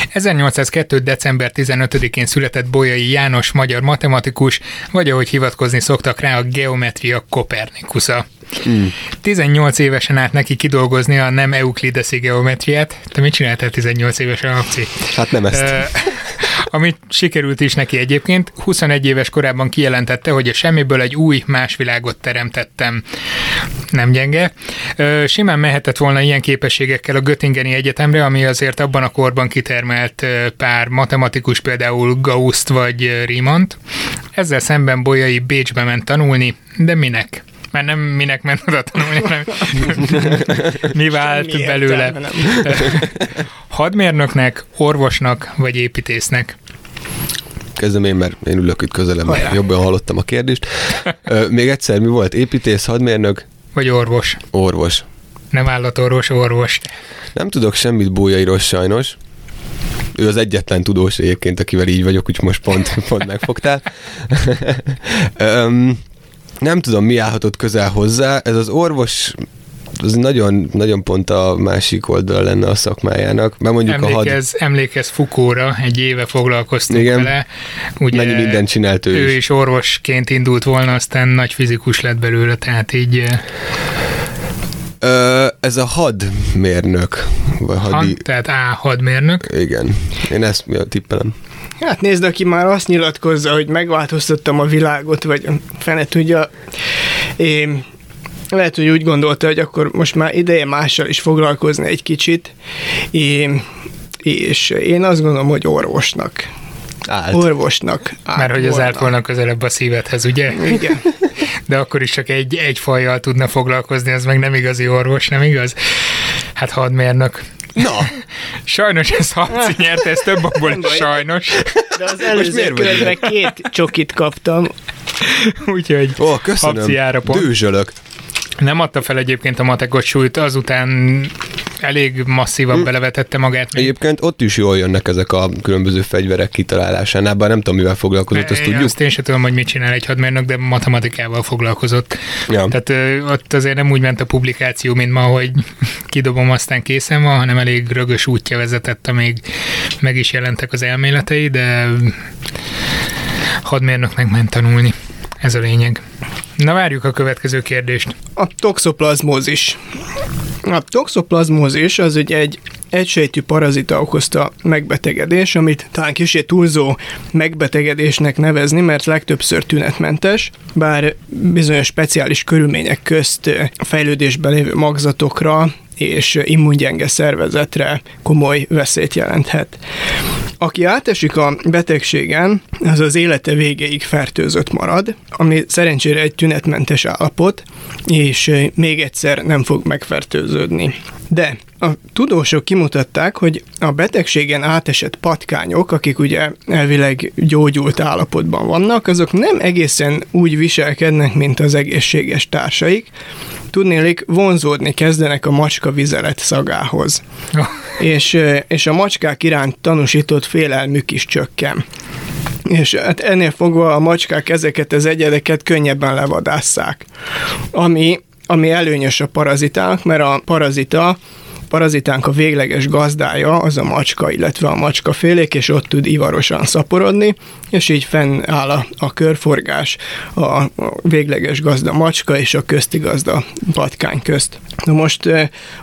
1802. december 15-én született Bolyai János magyar matematikus, vagy ahogy hivatkozni szoktak rá, a geometria Kopernikusza. Mm. 18 évesen állt neki kidolgozni a nem euklideszi geometriát. Te mit csináltál 18 évesen, Apci? Hát nem ezt. amit sikerült is neki egyébként. 21 éves korában kijelentette, hogy a semmiből egy új más világot teremtettem. Nem gyenge. Simán mehetett volna ilyen képességekkel a Göttingeni Egyetemre, ami azért abban a korban kitermelt pár matematikus, például Gauszt vagy Riemann-t. Ezzel szemben Bolyai Bécsbe ment tanulni, de minek? Már nem minek ment oda tanulni, hanem mi vált Semmi belőle. Hadmérnöknek, orvosnak vagy építésznek? Kezdem én, mert én ülök itt közelem, jobban hallottam a kérdést. Még egyszer, mi volt? Építész, hadmérnök? Vagy orvos? Orvos. Nem állatorvos, orvos. Nem tudok semmit bújairól sajnos. Ő az egyetlen tudós egyébként, akivel így vagyok, úgyhogy most pont, pont megfogtál. um, nem tudom, mi állhatott közel hozzá. Ez az orvos az nagyon, nagyon pont a másik oldal lenne a szakmájának. Mert mondjuk emlékez, a had... emlékez Fukóra, egy éve foglalkoztunk Igen. vele. Ugye Mennyi mindent csinált ő, ő is. is orvosként indult volna, aztán nagy fizikus lett belőle, tehát így... Ö, ez a hadmérnök. Vagy hadi... Had, tehát A hadmérnök. Igen. Én ezt tippelem. Hát nézd, aki már azt nyilatkozza, hogy megváltoztattam a világot, vagy fene tudja, én lehet, hogy úgy gondolta, hogy akkor most már ideje mással is foglalkozni egy kicsit, én, és én azt gondolom, hogy orvosnak. Állt. Orvosnak. Állt Mert hogy az állt volna közelebb a szívedhez, ugye? Igen. De akkor is csak egy, egy fajjal tudna foglalkozni, az meg nem igazi orvos, nem igaz? Hát hadmérnök. Na. Sajnos ez Habci nyert, ez több abból is sajnos. De az előző körben két csokit kaptam. Úgyhogy Ó, köszönöm. Habci Dőzsölök. Nem adta fel egyébként a matekot súlyt, azután elég masszívan hm. belevetette magát. Még. Egyébként ott is jól jönnek ezek a különböző fegyverek kitalálásánál, bár nem tudom, mivel foglalkozott, azt tudjuk. Azt én sem tudom, hogy mit csinál egy hadmérnök, de matematikával foglalkozott. Ja. Tehát ö, ott azért nem úgy ment a publikáció, mint ma, hogy kidobom, aztán készen van, hanem elég rögös útja vezetett, amíg meg is jelentek az elméletei, de hadmérnöknek ment tanulni. Ez a lényeg. Na várjuk a következő kérdést. A toxoplazmózis. A toxoplazmózis az ugye egy egysejtű parazita okozta megbetegedés, amit talán kicsit túlzó megbetegedésnek nevezni, mert legtöbbször tünetmentes, bár bizonyos speciális körülmények közt fejlődésben lévő magzatokra és immungyenge szervezetre komoly veszélyt jelenthet. Aki átesik a betegségen, az az élete végéig fertőzött marad, ami szerencsére egy tünetmentes állapot, és még egyszer nem fog megfertőződni. De a tudósok kimutatták, hogy a betegségen átesett patkányok, akik ugye elvileg gyógyult állapotban vannak, azok nem egészen úgy viselkednek, mint az egészséges társaik. Tudnélik, vonzódni kezdenek a macska vizelet szagához. és, és a macskák iránt tanúsított félelmük is csökken. És hát ennél fogva a macskák ezeket az egyedeket könnyebben levadásszák. Ami, ami előnyös a parazitának, mert a parazita parazitánk a végleges gazdája az a macska, illetve a macska félék, és ott tud ivarosan szaporodni, és így fennáll a, a körforgás a, a végleges gazda macska és a közti gazda patkány közt. Na most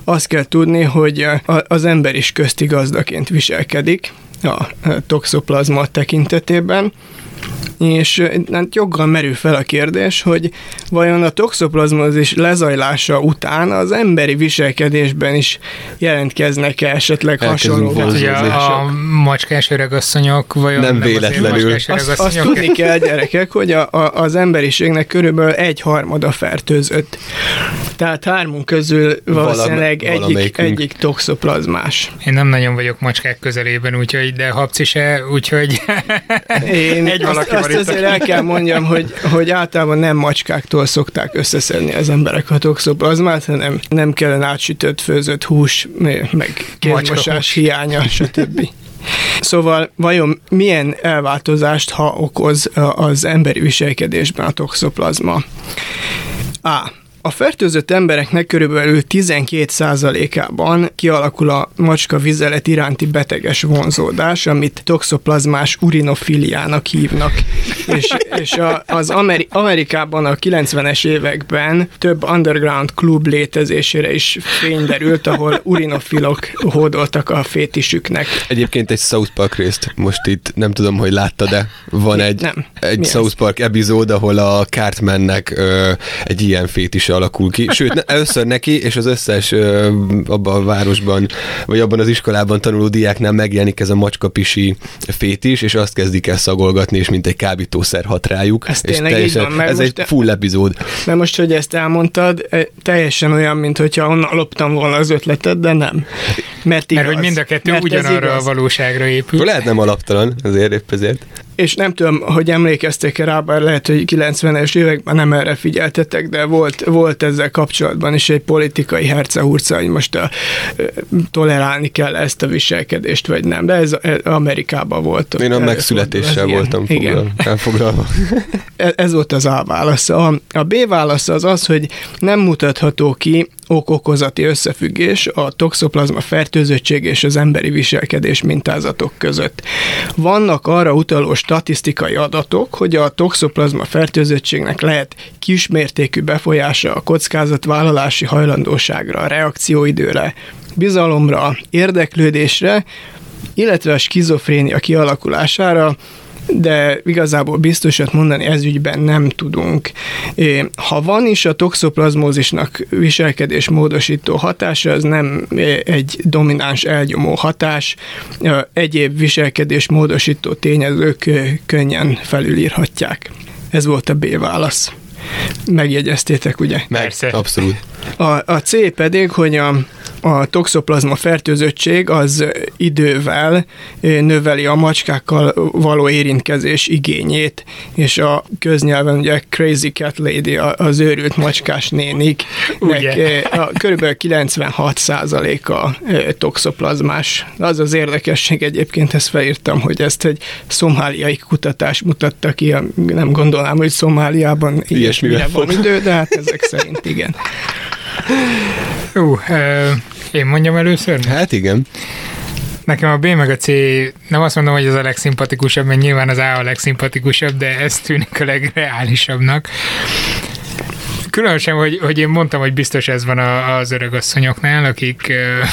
azt kell tudni, hogy az ember is közti gazdaként viselkedik a toxoplazma tekintetében, És hát joggal merül fel a kérdés, hogy vajon a toxoplazmozis lezajlása után az emberi viselkedésben is jelentkeznek-e esetleg hasonló a macskás öregasszonyok vajon nem, nem véletlenül. Azt, azt tudni kell, gyerekek, hogy a, a, az emberiségnek körülbelül egy harmada fertőzött. Tehát hármunk közül valószínűleg Valam, egyik, egyik toxoplazmás. Én nem nagyon vagyok macskák közelében, úgyhogy, de Habci se, úgyhogy Én egy azt, azt azért el kell mondjam, hogy, hogy általában nem macskáktól szokták összeszedni az emberek a toxoplazmát, hanem nem kellene átsütött, főzött hús, meg kézmosás hiánya, stb. Szóval vajon milyen elváltozást, ha okoz az emberi viselkedésben a toxoplazma? A. A fertőzött embereknek körülbelül 12%-ában kialakul a macska vizelet iránti beteges vonzódás, amit toxoplazmás urinofiliának hívnak. és és a, az Ameri- Amerikában a 90-es években több underground klub létezésére is fény derült, ahol urinofilok hódoltak a fétisüknek. Egyébként egy South Park részt most itt nem tudom, hogy láttad-e, van egy, nem. egy Mi South Park epizód, ahol a Cartmannek ö, egy ilyen fétis alakul ki. Sőt, ne, először neki, és az összes ö, abban a városban, vagy abban az iskolában tanuló diáknál megjelenik ez a macskapisi fétis, és azt kezdik el szagolgatni, és mint egy kábítószer hat rájuk. Ez és teljesen, van, ez egy full epizód. Mert most, hogy ezt elmondtad, teljesen olyan, mint hogyha onnan loptam volna az ötletet, de nem. Mert, igaz, Mert hogy mind a kettő ugyanarra a valóságra épül. Lehet nem alaptalan, azért épp ezért és nem tudom, hogy emlékeztek rá, bár lehet, hogy 90-es években nem erre figyeltetek, de volt, volt ezzel kapcsolatban is egy politikai hercehurca, hogy most a, tolerálni kell ezt a viselkedést, vagy nem. De ez, ez Amerikában volt. Én a megszületéssel voltam foglal, elfoglalva. ez, ez volt az A válasz. A, a B válasz az az, hogy nem mutatható ki ok-okozati összefüggés a toxoplazma fertőzöttség és az emberi viselkedés mintázatok között. Vannak arra utaló statisztikai adatok, hogy a toxoplazma fertőzöttségnek lehet kismértékű befolyása a kockázatvállalási hajlandóságra, a reakcióidőre, bizalomra, érdeklődésre, illetve a skizofrénia kialakulására, de igazából biztosat mondani ez ügyben nem tudunk. Ha van is a toxoplazmózisnak viselkedés módosító hatása, az nem egy domináns elgyomó hatás, egyéb viselkedés módosító tényezők könnyen felülírhatják. Ez volt a B válasz. Megjegyeztétek, ugye? Persze. Abszolút. A, a C pedig, hogy a a toxoplazma fertőzöttség az idővel növeli a macskákkal való érintkezés igényét, és a köznyelven ugye Crazy Cat Lady, az őrült macskás nénik, körülbelül 96 a toxoplazmás. Az az érdekesség egyébként, ezt felírtam, hogy ezt egy szomáliai kutatás mutatta ki, nem gondolnám, hogy Szomáliában ilyesmire van idő, de hát ezek szerint igen. Uh, én mondjam először? Hát igen. Nekem a B meg a C, nem azt mondom, hogy az a legszimpatikusabb, mert nyilván az A a legszimpatikusabb, de ez tűnik a legreálisabbnak. Különösen, hogy, hogy én mondtam, hogy biztos ez van a, az öregasszonyoknál, akik uh,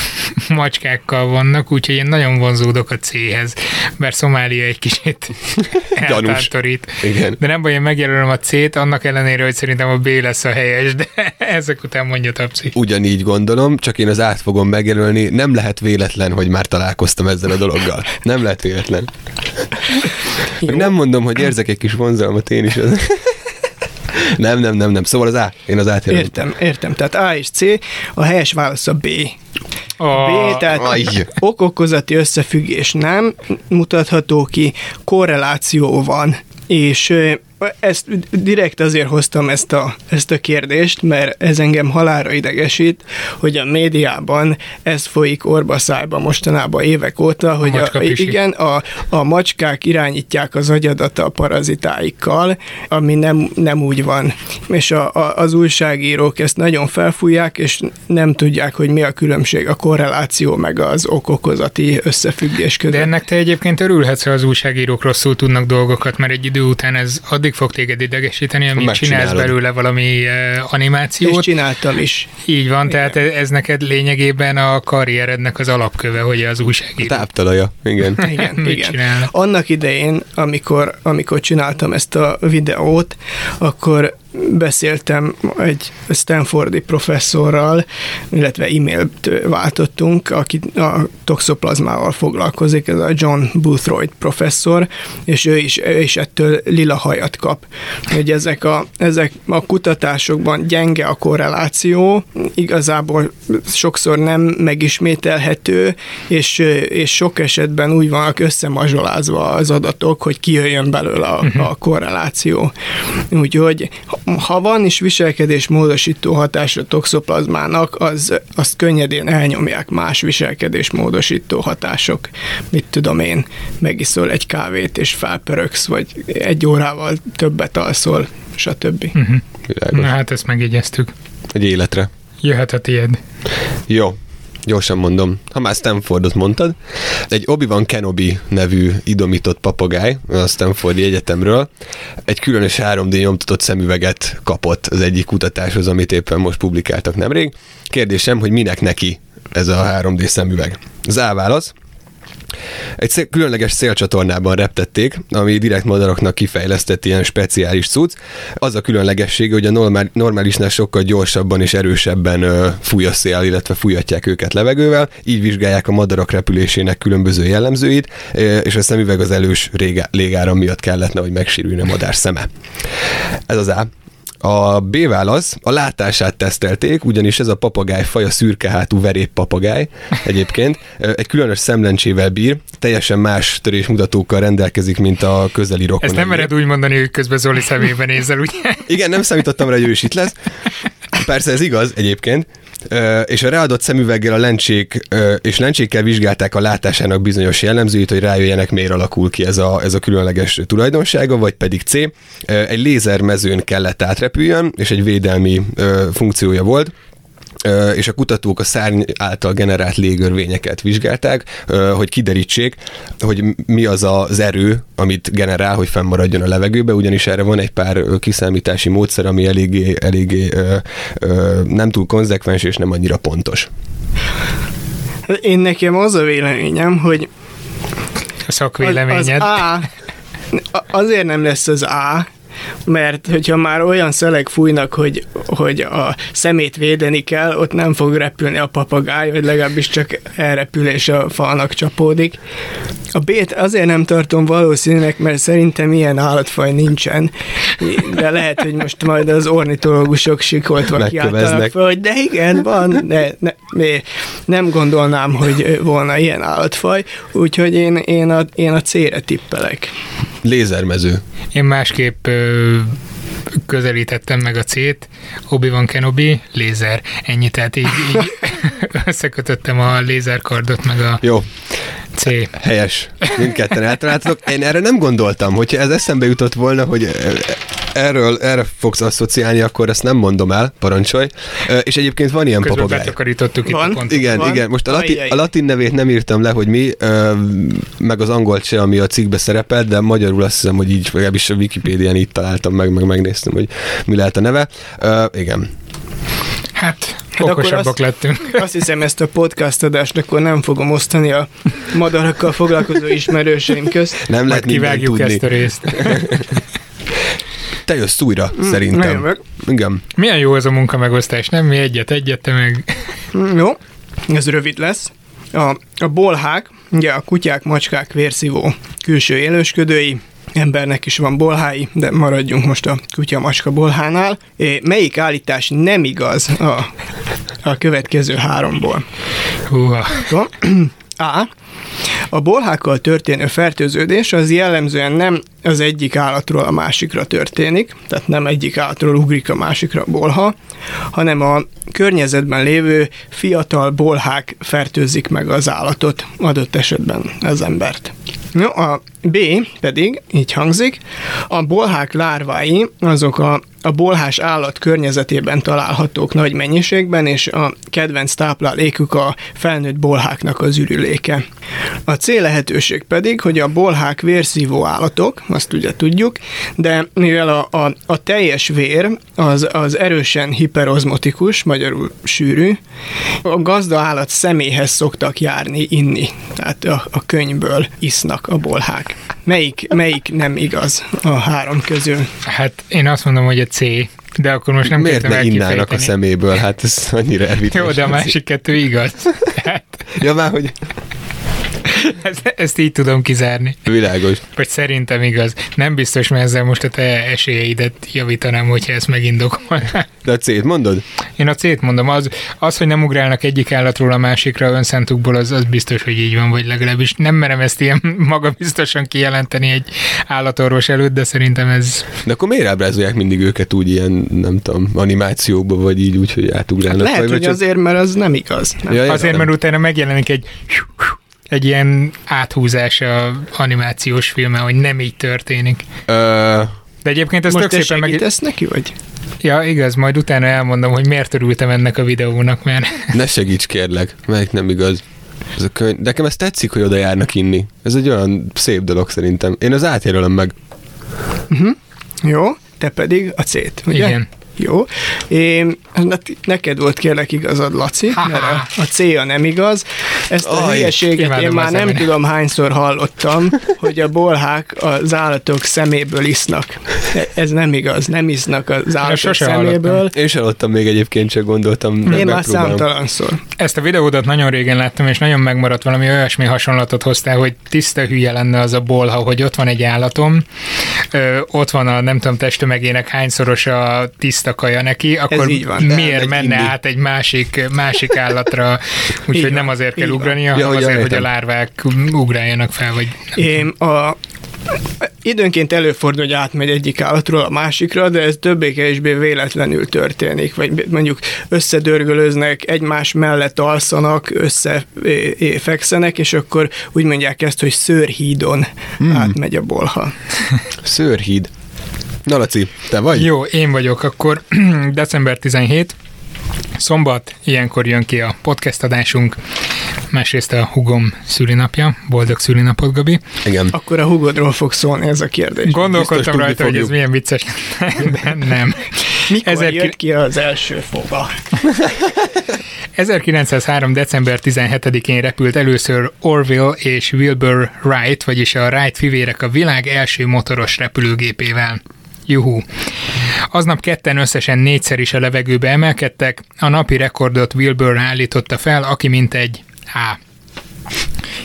macskákkal vannak, úgyhogy én nagyon vonzódok a C-hez, mert Szomália egy kicsit eltántorít. Igen. De nem baj, én megjelölöm a C-t, annak ellenére, hogy szerintem a B lesz a helyes, de ezek után mondja Tapsi. Ugyanígy gondolom, csak én az át fogom megjelölni. Nem lehet véletlen, hogy már találkoztam ezzel a dologgal. Nem lehet véletlen. nem mondom, hogy érzek egy kis vonzalmat én is. Nem, nem, nem, nem. Szóval az A. Én az A-t Értem, értem. Tehát A és C. A helyes válasz a B. A B, tehát okokozati összefüggés nem mutatható ki, korreláció van, és ezt direkt azért hoztam ezt a, ezt a kérdést, mert ez engem halára idegesít, hogy a médiában ez folyik orba szájba mostanában évek óta, hogy a, a, igen, a, a macskák irányítják az agyadat a parazitáikkal, ami nem, nem úgy van. És a, a, az újságírók ezt nagyon felfújják, és nem tudják, hogy mi a különbség, a korreláció meg az okokozati összefüggés között. De ennek te egyébként örülhetsz, ha az újságírók rosszul tudnak dolgokat, mert egy idő után ez addig addig fog téged idegesíteni, amíg csinálsz belőle valami animációt. És csináltam is. Így van, igen. tehát ez neked lényegében a karrierednek az alapköve, hogy az újságíró. Táptalaja, igen. igen, igen. Annak idején, amikor, amikor csináltam ezt a videót, akkor beszéltem egy Stanfordi professzorral, illetve e-mailt váltottunk, aki a toxoplazmával foglalkozik, ez a John Boothroyd professzor, és ő is, ő is ettől lila hajat kap. Hogy ezek a, ezek a kutatásokban gyenge a korreláció, igazából sokszor nem megismételhető, és, és sok esetben úgy vannak összemazsolázva az adatok, hogy kijöjjön belőle a, mhm. a korreláció. Úgyhogy ha van is viselkedés módosító hatás a toxoplazmának, az, azt könnyedén elnyomják más viselkedés módosító hatások. Mit tudom én, megiszol egy kávét és felpöröksz, vagy egy órával többet alszol, stb. Uh-huh. Na hát ezt megjegyeztük. Egy életre. Jöhet a tiéd. Jó, gyorsan mondom, ha már Stanfordot mondtad, egy Obi-Wan Kenobi nevű idomított papagáj a Stanfordi Egyetemről egy különös 3D nyomtatott szemüveget kapott az egyik kutatáshoz, amit éppen most publikáltak nemrég. Kérdésem, hogy minek neki ez a 3D szemüveg? Az A válasz, egy szél, különleges szélcsatornában reptették, ami direkt madaroknak kifejlesztett ilyen speciális cucc. Az a különlegessége, hogy a normál, normálisnál sokkal gyorsabban és erősebben ö, fúj a szél, illetve fújatják őket levegővel, így vizsgálják a madarak repülésének különböző jellemzőit, és a szemüveg az elős légáram miatt kellett, hogy megsérüljön a madár szeme. Ez az A. A B válasz, a látását tesztelték, ugyanis ez a papagáj faj a szürkehátú verép papagáj egyébként. Egy különös szemlencsével bír, teljesen más törésmutatókkal rendelkezik, mint a közeli rokon. Ezt nem mered úgy mondani, hogy közben Zoli szemébe nézel, ugye? Igen, nem számítottam rá, hogy ő is itt lesz. Persze ez igaz egyébként, és a ráadott szemüveggel a lencsék és lencsékkel vizsgálták a látásának bizonyos jellemzőit, hogy rájöjjenek, miért alakul ki ez a, ez a különleges tulajdonsága, vagy pedig C. Egy lézermezőn kellett átrepüljön, és egy védelmi funkciója volt és a kutatók a szárny által generált légörvényeket vizsgálták, hogy kiderítsék, hogy mi az az erő, amit generál, hogy fennmaradjon a levegőbe, ugyanis erre van egy pár kiszámítási módszer, ami eléggé, eléggé nem túl konzekvens és nem annyira pontos. Én nekem az a véleményem, hogy a szakvéleményed. Az, az A, azért nem lesz az A, mert hogyha már olyan szelek fújnak, hogy, hogy a szemét védeni kell, ott nem fog repülni a papagáj, vagy legalábbis csak elrepül és a falnak csapódik. A B-t azért nem tartom valószínűnek, mert szerintem ilyen állatfaj nincsen, de lehet, hogy most majd az ornitológusok sikoltva kiáltanak fel, hogy de igen, van, de ne, ne, nem gondolnám, hogy volna ilyen állatfaj, úgyhogy én, én, a, én a C-re tippelek. Lézermező. Én másképp ö, közelítettem meg a C-t, Obi-Wan Kenobi, lézer. Ennyi, tehát így, így összekötöttem a lézerkardot meg a Jó. C. Helyes. Mindketten eltaláltatok. Én erre nem gondoltam, hogyha ez eszembe jutott volna, hogy erről, erre fogsz asszociálni, akkor ezt nem mondom el, parancsolj. És egyébként van ilyen Közben papagáj. itt van? a Igen, van? igen. Most a latin, a latin nevét nem írtam le, hogy mi, meg az angolt se, ami a cikkbe szerepel, de magyarul azt hiszem, hogy így, legalábbis a Wikipédián itt találtam meg, meg megnéztem, hogy mi lehet a neve. Igen. Hát, hát okosabbak azt, lettünk. Azt hiszem, ezt a podcast adást akkor nem fogom osztani a madarakkal foglalkozó ismerőseim közt. Nem lehet kivágjuk tudni. ezt a részt. Te jössz újra, mm, szerintem. Meg. Igen. Milyen jó ez a munkamegosztás, nem? Mi egyet, egyet, te meg... Mm, jó, ez rövid lesz. A, a bolhák, ugye a kutyák, macskák, vérszívó külső élősködői, embernek is van bolhái, de maradjunk most a kutya-macska bolhánál. É, melyik állítás nem igaz a, a következő háromból? Húha. A. A bolhákkal történő fertőződés az jellemzően nem az egyik állatról a másikra történik, tehát nem egyik állatról ugrik a másikra a bolha, hanem a környezetben lévő fiatal bolhák fertőzik meg az állatot, adott esetben az embert. No, a B pedig így hangzik, a bolhák lárvái azok a a bolhás állat környezetében találhatók nagy mennyiségben, és a kedvenc táplálékuk a felnőtt bolháknak az ürüléke. A C lehetőség pedig, hogy a bolhák vérszívó állatok, azt ugye tudjuk, de mivel a, a, a teljes vér az, az erősen hiperozmotikus, magyarul sűrű, a gazda állat személyhez szoktak járni, inni, tehát a, a könyvből isznak a bolhák. Melyik, melyik nem igaz a három közül? Hát én azt mondom, hogy a C, de akkor most nem Miért ne innának a szeméből? Hát ez annyira elvites. Jó, de a másik kettő igaz. Hát... ja, már hogy ezt, ezt így tudom kizárni. Világos. Vagy szerintem igaz. Nem biztos, mert ezzel most a te esélyeidet javítanám, hogyha ezt megindokolnál. De a C-t mondod? Én a C-t mondom. Az, az, hogy nem ugrálnak egyik állatról a másikra önszántukból, az, az biztos, hogy így van, vagy legalábbis nem merem ezt ilyen magabiztosan kijelenteni egy állatorvos előtt, de szerintem ez... De akkor miért ábrázolják mindig őket úgy ilyen, nem tudom, animációkba, vagy így úgy, hogy átugrálnak? Lehet, vagy hogy csak... azért, mert az nem igaz. Nem? Ja, azért, mert utána megjelenik egy egy ilyen áthúzás a animációs filme, hogy nem így történik. Ö... De egyébként ez Most tök szépen meg... neki, vagy? Ja, igaz, majd utána elmondom, hogy miért örültem ennek a videónak, mert... Ne segíts kérlek, melyik nem igaz. Ez a könyv. De nekem ez tetszik, hogy oda járnak inni. Ez egy olyan szép dolog szerintem. Én az átjelölöm meg. Uh-huh. Jó, te pedig a C-t, ugye? Igen. Jó. Én, neked volt kérlek igazad, Laci, ha, mert a, a célja nem igaz. Ezt a Aj, hülyeséget én már nem tudom hányszor hallottam, hogy a bolhák az állatok szeméből isznak. Ez nem igaz, nem isznak az állatok szeméből. Hallottam. Én sem hallottam még egyébként, csak gondoltam. Én már számtalanszor. Ezt a videódat nagyon régen láttam, és nagyon megmaradt valami olyasmi hasonlatot hoztál, hogy tiszta hülye lenne az a bolha, hogy ott van egy állatom, ö, ott van a nem tudom testtömegének hányszoros a tiszta a kaja neki, akkor így van, miért menne indi. át egy másik, másik állatra, úgyhogy nem azért kell ugrania, hanem ja, azért, hogy a lárvák ugráljanak fel, vagy Én a, Időnként előfordul, hogy átmegy egyik állatról a másikra, de ez többé-kevésbé véletlenül történik, vagy mondjuk összedörgölöznek, egymás mellett alszanak, összefekszenek, és akkor úgy mondják ezt, hogy szőrhídon hmm. átmegy a bolha. Szőrhíd. Na Laci, te vagy? Jó, én vagyok. Akkor december 17, szombat, ilyenkor jön ki a podcast adásunk. Másrészt a hugom szülinapja. Boldog szülinapot, Gabi. Igen. Akkor a hugodról fog szólni ez a kérdés. Gondolkodtam Biztos rajta, hogy ez milyen vicces, de nem. Mikor Ezer... jött ki az első foga? 1903. december 17-én repült először Orville és Wilbur Wright, vagyis a Wright fivérek a világ első motoros repülőgépével. Juhu. Aznap ketten összesen négyszer is a levegőbe emelkedtek, a napi rekordot Wilbur állította fel, aki mint egy A.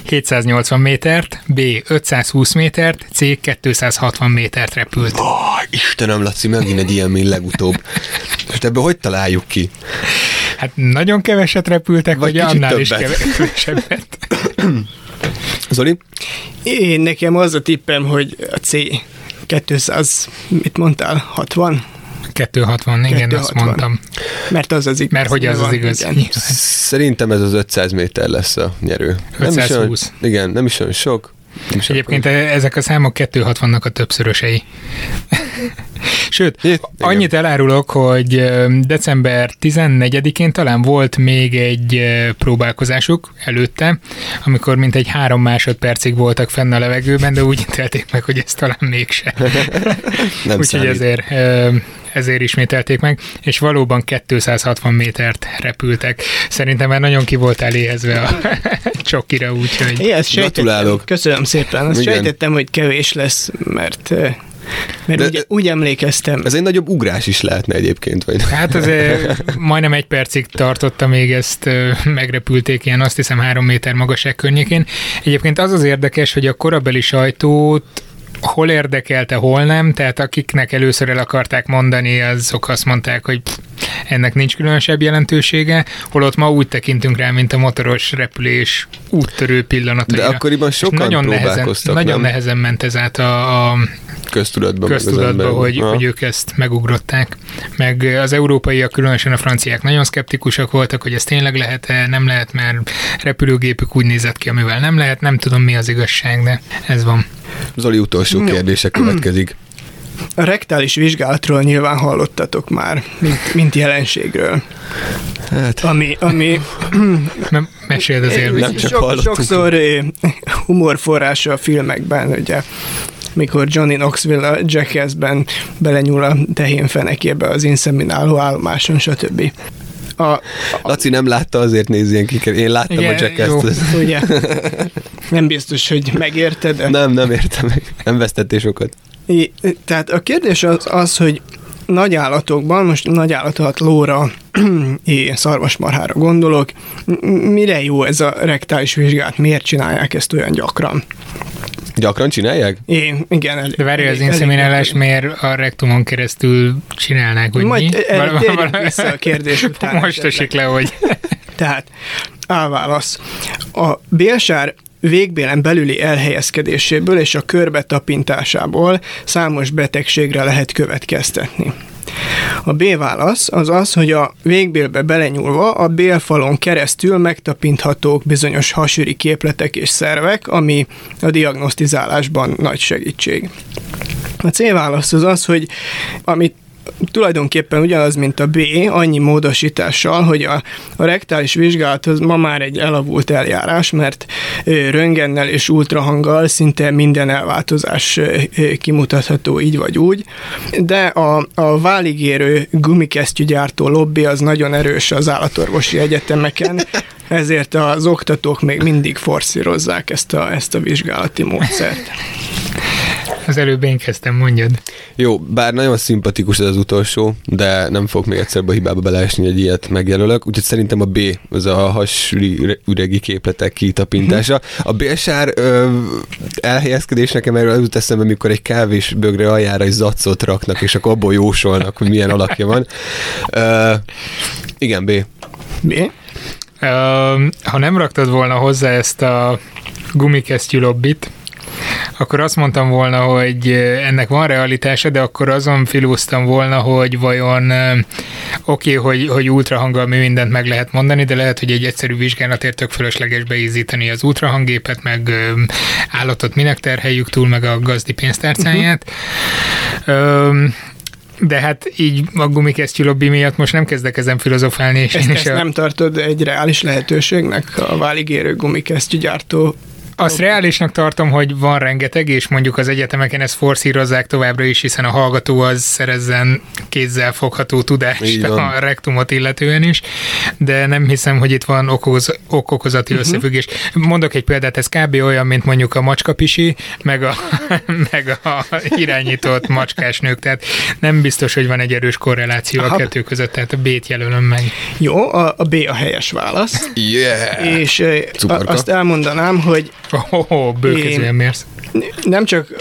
780 métert, B. 520 métert, C. 260 métert repült. Oh, Istenem, Laci, megint egy ilyen, mint legutóbb. Most ebből hogy találjuk ki? Hát nagyon keveset repültek, vagy, vagy annál többet. is kevesebbet. Zoli? Én nekem az a tippem, hogy a C. 200, mit mondtál, 60? 260, igen, 260. azt mondtam. Mert az az igaz. Mert hogy az az igaz. Igen. Szerintem ez az 500 méter lesz a nyerő. 520. Nem is olyan, igen, nem is olyan sok. Nem is Egyébként olyan. ezek a számok 260-nak a többszörösei. Sőt, Itt, annyit igen. elárulok, hogy december 14-én talán volt még egy próbálkozásuk előtte, amikor mintegy három másodpercig voltak fenn a levegőben, de úgy ítélték meg, hogy ez talán mégse. Úgyhogy ezért ezért ismételték meg, és valóban 260 métert repültek. Szerintem már nagyon ki voltál éhezve a csokira, úgyhogy... Igen, Gratulálok. Köszönöm szépen. Azt sejtettem, hogy kevés lesz, mert mert De úgy, úgy emlékeztem. Ez egy nagyobb ugrás is lehetne egyébként. Vagy? Hát azért majdnem egy percig tartotta, még ezt megrepülték ilyen azt hiszem három méter magasság környékén. Egyébként az az érdekes, hogy a korabeli sajtót hol érdekelte, hol nem, tehát akiknek először el akarták mondani, azok azt mondták, hogy pff, ennek nincs különösebb jelentősége, holott ma úgy tekintünk rá, mint a motoros repülés úttörő pillanataira. De akkoriban sokan nagyon nehezen, Nagyon nehezen ment ez át a, a köztudatban, köztudatban hogy, hogy ők ezt megugrották. Meg az európaiak, különösen a franciák nagyon szkeptikusak voltak, hogy ez tényleg lehet-e, nem lehet, mert repülőgépük úgy nézett ki, amivel nem lehet, nem tudom mi az igazság, de ez van. Zoli utolsó kérdése következik. A rektális vizsgálatról nyilván hallottatok már, mint, mint jelenségről. Hát. Ami, ami nem, meséld az csak sok, Sokszor humorforrása a filmekben, ugye mikor Johnny Knoxville a Jackass-ben belenyúl a tehén fenekébe az inszemináló állomáson, stb. A, a... Laci nem látta, azért néz ilyen kiker. Én láttam Igen, a Jackass-t. Ugye? Nem biztos, hogy megérted. De... Nem, nem értem meg. Nem vesztettél sokat. I, tehát a kérdés az, az hogy nagy állatokban, most nagy állatot lóra, szarvasmarhára gondolok, mire jó ez a rektális vizsgát, miért csinálják ezt olyan gyakran? Gyakran csinálják? Én, igen. Elég, De várj, az inszeminálás miért a rektumon keresztül csinálnák, hogy Majd mi? Val- val- vissza a kérdés után. Most esik le, hogy... Tehát, válasz. A bélsár végbélen belüli elhelyezkedéséből és a körbe tapintásából számos betegségre lehet következtetni. A B válasz az az, hogy a végbélbe belenyúlva a bélfalon keresztül megtapinthatók bizonyos hasüri képletek és szervek, ami a diagnosztizálásban nagy segítség. A C válasz az az, hogy amit tulajdonképpen ugyanaz, mint a B, annyi módosítással, hogy a, a rektális vizsgálat az ma már egy elavult eljárás, mert röngennel és ultrahanggal szinte minden elváltozás kimutatható így vagy úgy, de a, a váligérő gumikesztyűgyártó lobby az nagyon erős az állatorvosi egyetemeken, ezért az oktatók még mindig forszírozzák ezt a, ezt a vizsgálati módszert. Az előbb én kezdtem, mondjad. Jó, bár nagyon szimpatikus ez az utolsó, de nem fog még egyszer a hibába beleesni, egy ilyet megjelölök, úgyhogy szerintem a B, az a hasüregi képletek kitapintása. A bélsár ö, elhelyezkedés nekem erről az eszembe, amikor egy kávés bögre aljára egy zacot raknak, és akkor abból jósolnak, hogy milyen alakja van. Ö, igen, B. B? Uh, ha nem raktad volna hozzá ezt a gumikesztyű lobbit, akkor azt mondtam volna, hogy ennek van realitása, de akkor azon filúztam volna, hogy vajon oké, okay, hogy, hogy ultrahanggal mi mindent meg lehet mondani, de lehet, hogy egy egyszerű vizsgálatért tök fölösleges beízítani az ultrahanggépet, meg állatot minek terheljük túl, meg a gazdi pénztárcáját. Uh-huh. De hát így a gumikesztyű lobby miatt most nem kezdek ezen filozofálni. És ezt, én ezt a... nem tartod egy reális lehetőségnek a váligérő gumikesztyű gyártó azt reálisnak tartom, hogy van rengeteg, és mondjuk az egyetemeken ezt forszírozzák továbbra is, hiszen a hallgató az szerezzen kézzel fogható tudást a rektumot illetően is, de nem hiszem, hogy itt van okoz, okokozati uh-huh. összefüggés. Mondok egy példát, ez kb. olyan, mint mondjuk a macskapisi, meg a, meg a irányított macskás nők, tehát nem biztos, hogy van egy erős korreláció Aha. a kettő között, tehát a B-t jelölöm meg. Jó, a, a B a helyes válasz. Yeah! És a, azt elmondanám, hogy Oh, oh bőkezően mérsz. Nem csak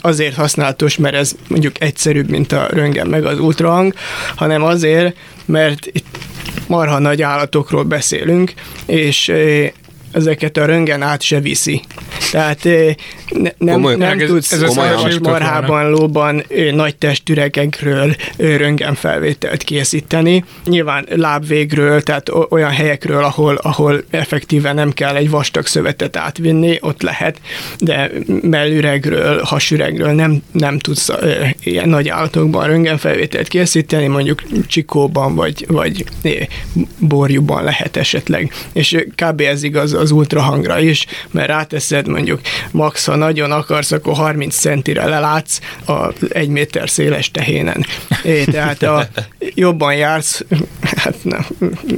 azért használatos, mert ez mondjuk egyszerűbb, mint a röngen meg az ultrahang, hanem azért, mert itt marha nagy állatokról beszélünk, és ezeket a röngen át se viszi. Tehát ne, nem, Komoly, nem ez, tudsz ez szarvas marhában, lóban nagy testüregekről röntgenfelvételt készíteni. Nyilván lábvégről, tehát olyan helyekről, ahol, ahol effektíven nem kell egy vastag szövetet átvinni, ott lehet, de mellüregről, hasüregről nem, nem tudsz ilyen nagy állatokban röntgenfelvételt készíteni, mondjuk csikóban vagy, vagy borjúban lehet esetleg. És kb. ez igaz az ultrahangra is, mert ráteszed mondjuk max, ha nagyon akarsz, akkor 30 centire lelátsz a egy méter széles tehénen. É, tehát a, jobban jársz, hát nem.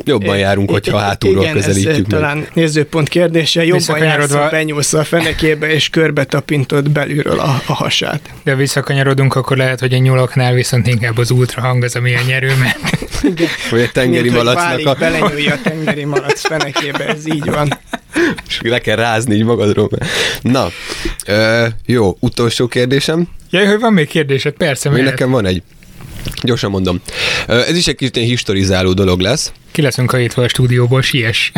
Jobban é, járunk, hogyha hátulról igen, közelítjük ez meg. talán nézőpont kérdése, jobban jársz, ha benyúlsz a fenekébe, és körbe tapintod belülről a, a hasát. De visszakanyarodunk, akkor lehet, hogy a nyuloknál viszont inkább az ultrahang az, ami a nyerő, mert... Vagy a tengeri Mint, malacnak a... belenyúlja a tengeri malac fenekébe, ez így van. És le kell rázni így magadról. Na, ö, jó, utolsó kérdésem. Ja, hogy van még kérdésed, persze. Még nekem van egy. Gyorsan mondom. Ez is egy kicsit historizáló dolog lesz. Ki leszünk hajítva a stúdióból, siess.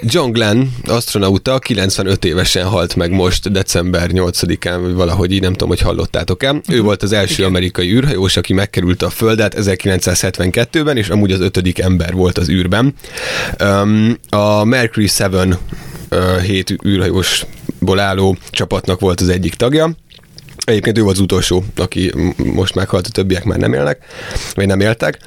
John Glenn, astronauta, 95 évesen halt meg most, december 8-án, vagy valahogy így, nem tudom, hogy hallottátok-e. Ő volt az első Igen. amerikai űrhajós, aki megkerülte a Földet 1972-ben, és amúgy az ötödik ember volt az űrben. A Mercury 7 hét űrhajósból álló csapatnak volt az egyik tagja, Egyébként ő volt az utolsó, aki most meghalt, a többiek már nem élnek, vagy nem éltek.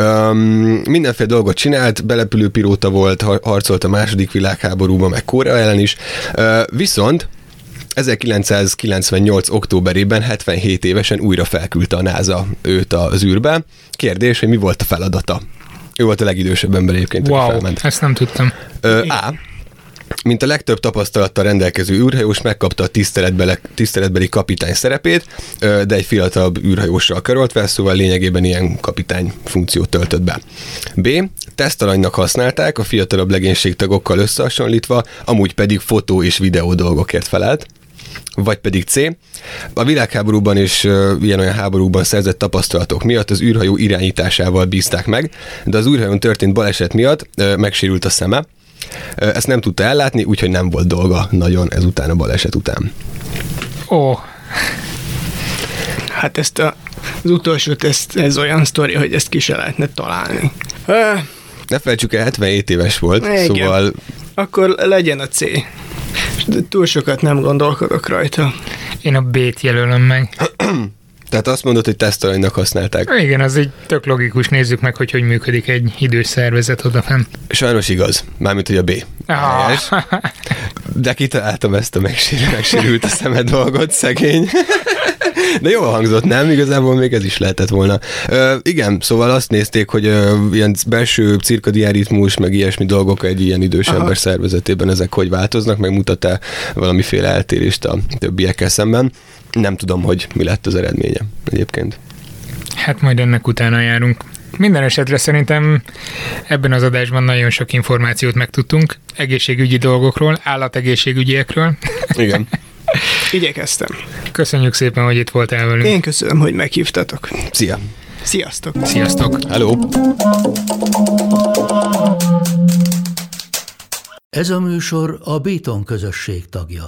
Um, mindenféle dolgot csinált, belepülő pilóta volt, harcolt a második világháborúban, meg Korea ellen is. Uh, viszont 1998. októberében 77 évesen újra felküldte a NASA őt az űrbe. Kérdés, hogy mi volt a feladata? Ő volt a legidősebb ember egyébként, wow, aki felment. ezt nem tudtam. Uh, A. Mint a legtöbb tapasztalattal rendelkező űrhajós megkapta a tiszteletbeli, tiszteletbeli kapitány szerepét, de egy fiatalabb űrhajóssal karoltva, szóval lényegében ilyen kapitány funkciót töltött be. B. Tesztalanynak használták, a fiatalabb legénységtagokkal összehasonlítva, amúgy pedig fotó és videó dolgokért felelt vagy pedig C. A világháborúban és ilyen-olyan háborúban szerzett tapasztalatok miatt az űrhajó irányításával bízták meg, de az űrhajón történt baleset miatt megsérült a szeme, ezt nem tudta ellátni, úgyhogy nem volt dolga nagyon ezután a baleset után. Ó. Hát ezt a, az utolsót, ezt, ez olyan sztori, hogy ezt ki se lehetne találni. Ne felejtsük el, 77 éves volt, Igen. szóval... Akkor legyen a C. De túl sokat nem gondolkodok rajta. Én a B-t jelölöm meg. Tehát azt mondod, hogy tesztalanynak használták. Igen, az egy tök logikus. Nézzük meg, hogy hogy működik egy idős szervezet odafent. Sajnos igaz. Mármint, hogy a B. Ah. De kitaláltam ezt a megsérült a szemed dolgot, szegény. De jól hangzott, nem? Igazából még ez is lehetett volna. Ö, igen, szóval azt nézték, hogy ö, ilyen belső cirkadiáritmus, meg ilyesmi dolgok egy ilyen idős Aha. ember szervezetében ezek hogy változnak, meg mutat-e valamiféle eltérést a többiekkel szemben. Nem tudom, hogy mi lett az eredménye egyébként. Hát majd ennek utána járunk. Minden esetre szerintem ebben az adásban nagyon sok információt megtudtunk egészségügyi dolgokról, állategészségügyiekről. Igen. Igyekeztem. Köszönjük szépen, hogy itt voltál velünk. Én köszönöm, hogy meghívtatok. Szia! Sziasztok! Sziasztok! Hello! Ez a műsor a Béton közösség tagja.